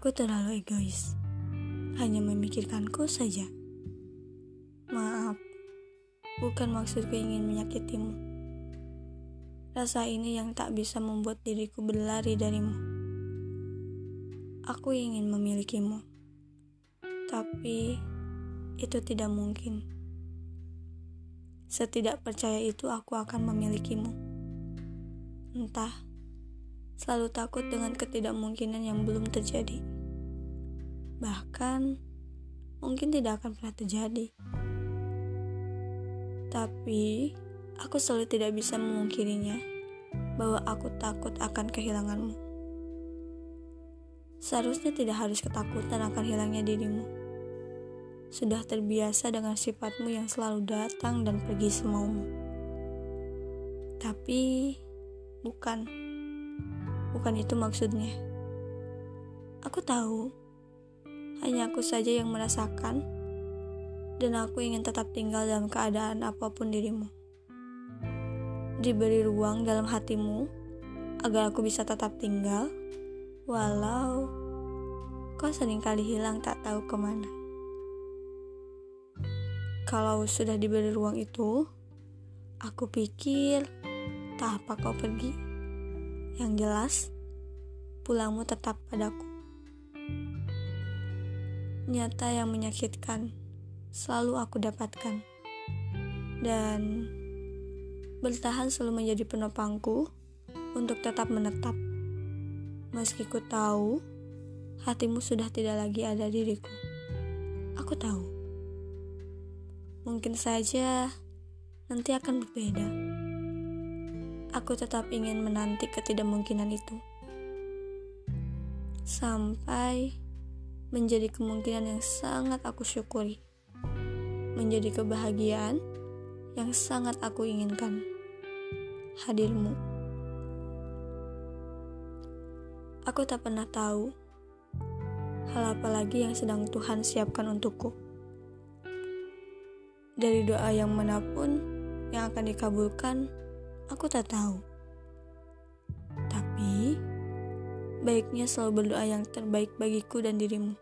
Aku terlalu egois, hanya memikirkanku saja. Maaf, bukan maksudku ingin menyakitimu. Rasa ini yang tak bisa membuat diriku berlari darimu. Aku ingin memilikimu, tapi itu tidak mungkin. Setidak percaya itu aku akan memilikimu. Entah selalu takut dengan ketidakmungkinan yang belum terjadi. Bahkan, mungkin tidak akan pernah terjadi. Tapi, aku selalu tidak bisa memungkirinya bahwa aku takut akan kehilanganmu. Seharusnya tidak harus ketakutan akan hilangnya dirimu. Sudah terbiasa dengan sifatmu yang selalu datang dan pergi semaumu. Tapi, bukan. Bukan itu maksudnya. Aku tahu, hanya aku saja yang merasakan, dan aku ingin tetap tinggal dalam keadaan apa pun dirimu. Diberi ruang dalam hatimu agar aku bisa tetap tinggal, walau kau sering kali hilang tak tahu ke mana. Kalau sudah diberi ruang itu, aku pikir tak apa kau pergi. Yang jelas, pulangmu tetap padaku. Nyata yang menyakitkan selalu aku dapatkan. Dan bertahan selalu menjadi penopangku untuk tetap menetap. Meski ku tahu hatimu sudah tidak lagi ada diriku. Aku tahu. Mungkin saja nanti akan berbeda aku tetap ingin menanti ketidakmungkinan itu. Sampai menjadi kemungkinan yang sangat aku syukuri. Menjadi kebahagiaan yang sangat aku inginkan. Hadirmu. Aku tak pernah tahu hal apa lagi yang sedang Tuhan siapkan untukku. Dari doa yang mana pun yang akan dikabulkan, Aku tak tahu. Tapi, baiknya selalu berdoa yang terbaik bagiku dan dirimu.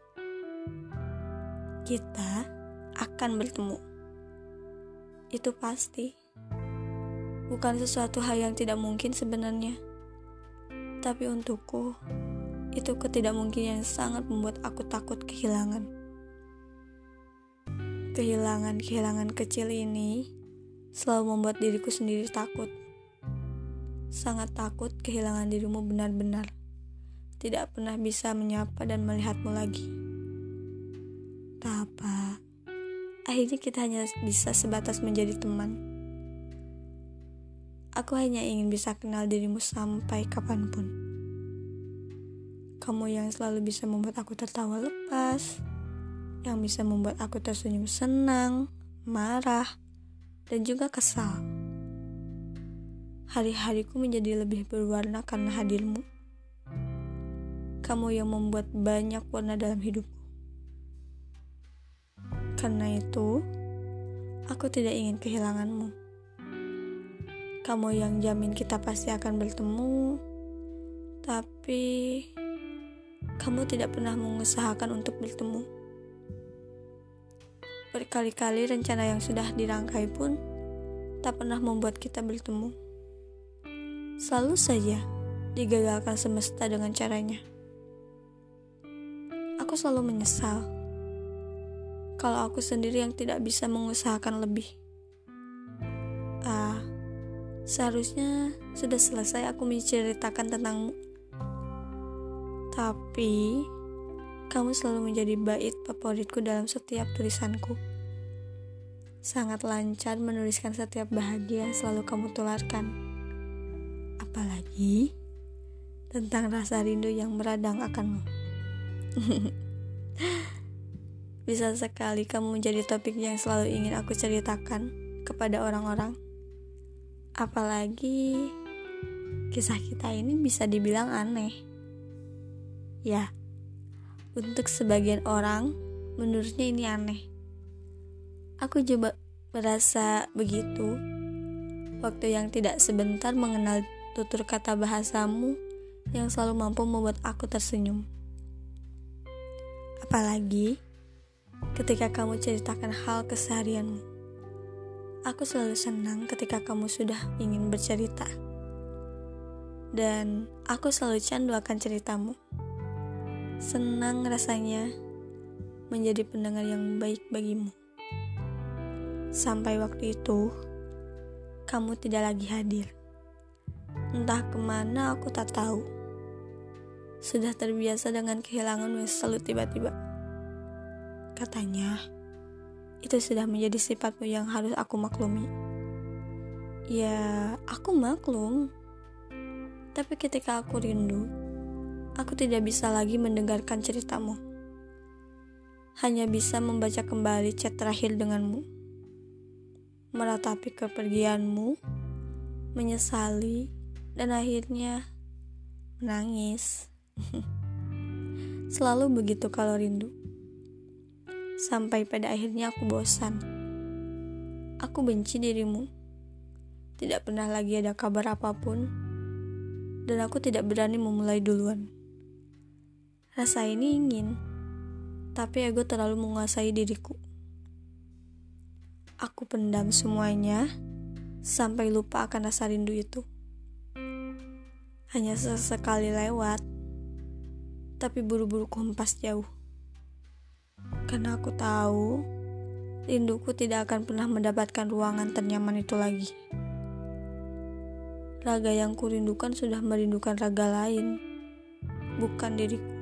Kita akan bertemu. Itu pasti. Bukan sesuatu hal yang tidak mungkin sebenarnya. Tapi untukku, itu ketidakmungkinan yang sangat membuat aku takut kehilangan. Kehilangan-kehilangan kecil ini selalu membuat diriku sendiri takut sangat takut kehilangan dirimu benar-benar. Tidak pernah bisa menyapa dan melihatmu lagi. Tak apa, akhirnya kita hanya bisa sebatas menjadi teman. Aku hanya ingin bisa kenal dirimu sampai kapan pun. Kamu yang selalu bisa membuat aku tertawa lepas, yang bisa membuat aku tersenyum senang, marah, dan juga kesal hari-hariku menjadi lebih berwarna karena hadirmu. Kamu yang membuat banyak warna dalam hidupku. Karena itu, aku tidak ingin kehilanganmu. Kamu yang jamin kita pasti akan bertemu, tapi kamu tidak pernah mengusahakan untuk bertemu. Berkali-kali rencana yang sudah dirangkai pun tak pernah membuat kita bertemu selalu saja digagalkan semesta dengan caranya. Aku selalu menyesal kalau aku sendiri yang tidak bisa mengusahakan lebih. Ah, seharusnya sudah selesai aku menceritakan tentangmu. Tapi, kamu selalu menjadi bait favoritku dalam setiap tulisanku. Sangat lancar menuliskan setiap bahagia yang selalu kamu tularkan apalagi tentang rasa rindu yang meradang akanmu. Bisa sekali kamu menjadi topik yang selalu ingin aku ceritakan kepada orang-orang. Apalagi kisah kita ini bisa dibilang aneh. Ya, untuk sebagian orang menurutnya ini aneh. Aku coba merasa begitu waktu yang tidak sebentar mengenal tutur kata bahasamu yang selalu mampu membuat aku tersenyum. Apalagi ketika kamu ceritakan hal keseharianmu. Aku selalu senang ketika kamu sudah ingin bercerita. Dan aku selalu candu akan ceritamu. Senang rasanya menjadi pendengar yang baik bagimu. Sampai waktu itu, kamu tidak lagi hadir. Entah ke mana aku tak tahu. Sudah terbiasa dengan kehilangan selalu tiba-tiba. Katanya, itu sudah menjadi sifatmu yang harus aku maklumi. Ya, aku maklum. Tapi ketika aku rindu, aku tidak bisa lagi mendengarkan ceritamu. Hanya bisa membaca kembali chat terakhir denganmu. Meratapi kepergianmu, menyesali, dan akhirnya menangis. Selalu begitu kalau rindu. Sampai pada akhirnya aku bosan. Aku benci dirimu. Tidak pernah lagi ada kabar apa pun. Dan aku tidak berani memulai duluan. Rasa ini ingin, tapi ego terlalu menguasai diriku. Aku pendam semuanya sampai lupa akan rasa rindu itu hanya sesekali lewat, tapi buru-buru kompas jauh. Karena aku tahu, rinduku tidak akan pernah mendapatkan ruangan ternyaman itu lagi. Raga yang kurindukan sudah merindukan raga lain, bukan diriku.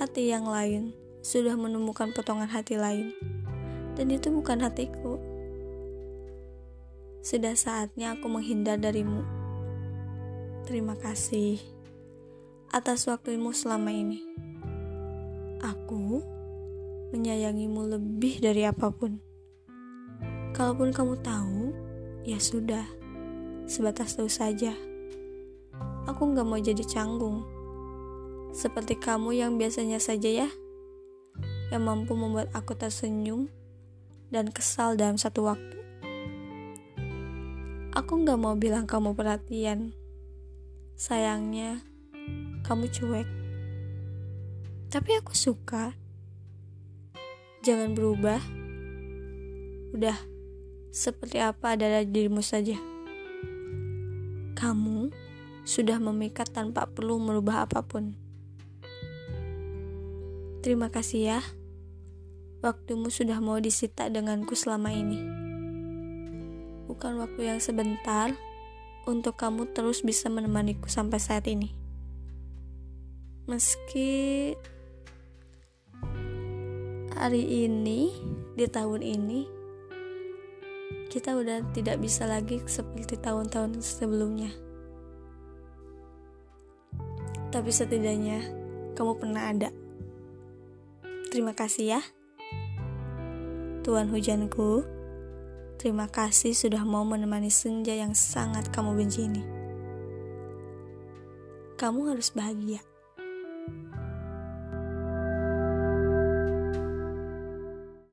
Hati yang lain sudah menemukan potongan hati lain, dan itu bukan hatiku. Sudah saatnya aku menghindar darimu Terima kasih atas waktumu selama ini. Aku menyayangimu lebih dari apa pun. Kalaupun kamu tahu, ya sudah, sebatas tahu saja. Aku nggak mau jadi canggung, seperti kamu yang biasanya saja ya, yang mampu membuat aku tersenyum dan kesal dalam satu waktu. Aku nggak mau bilang kamu perhatian, Sayangnya, kamu cuek. Tapi aku suka. Jangan berubah. Udah, seperti apa adalah dirimu saja. Kamu sudah memikat tanpa perlu merubah apa pun. Terima kasih ya. Waktumu sudah mau disita denganku selama ini. Bukan waktu yang sebentar, untuk kamu terus bisa menemaniku sampai saat ini. Meski hari ini, di tahun ini, kita udah tidak bisa lagi seperti tahun-tahun sebelumnya. Tapi setidaknya kamu pernah ada. Terima kasih ya. Tuhan hujanku. Terima kasih sudah mau menemani senja yang sangat kamu benci ini. Kamu harus bahagia.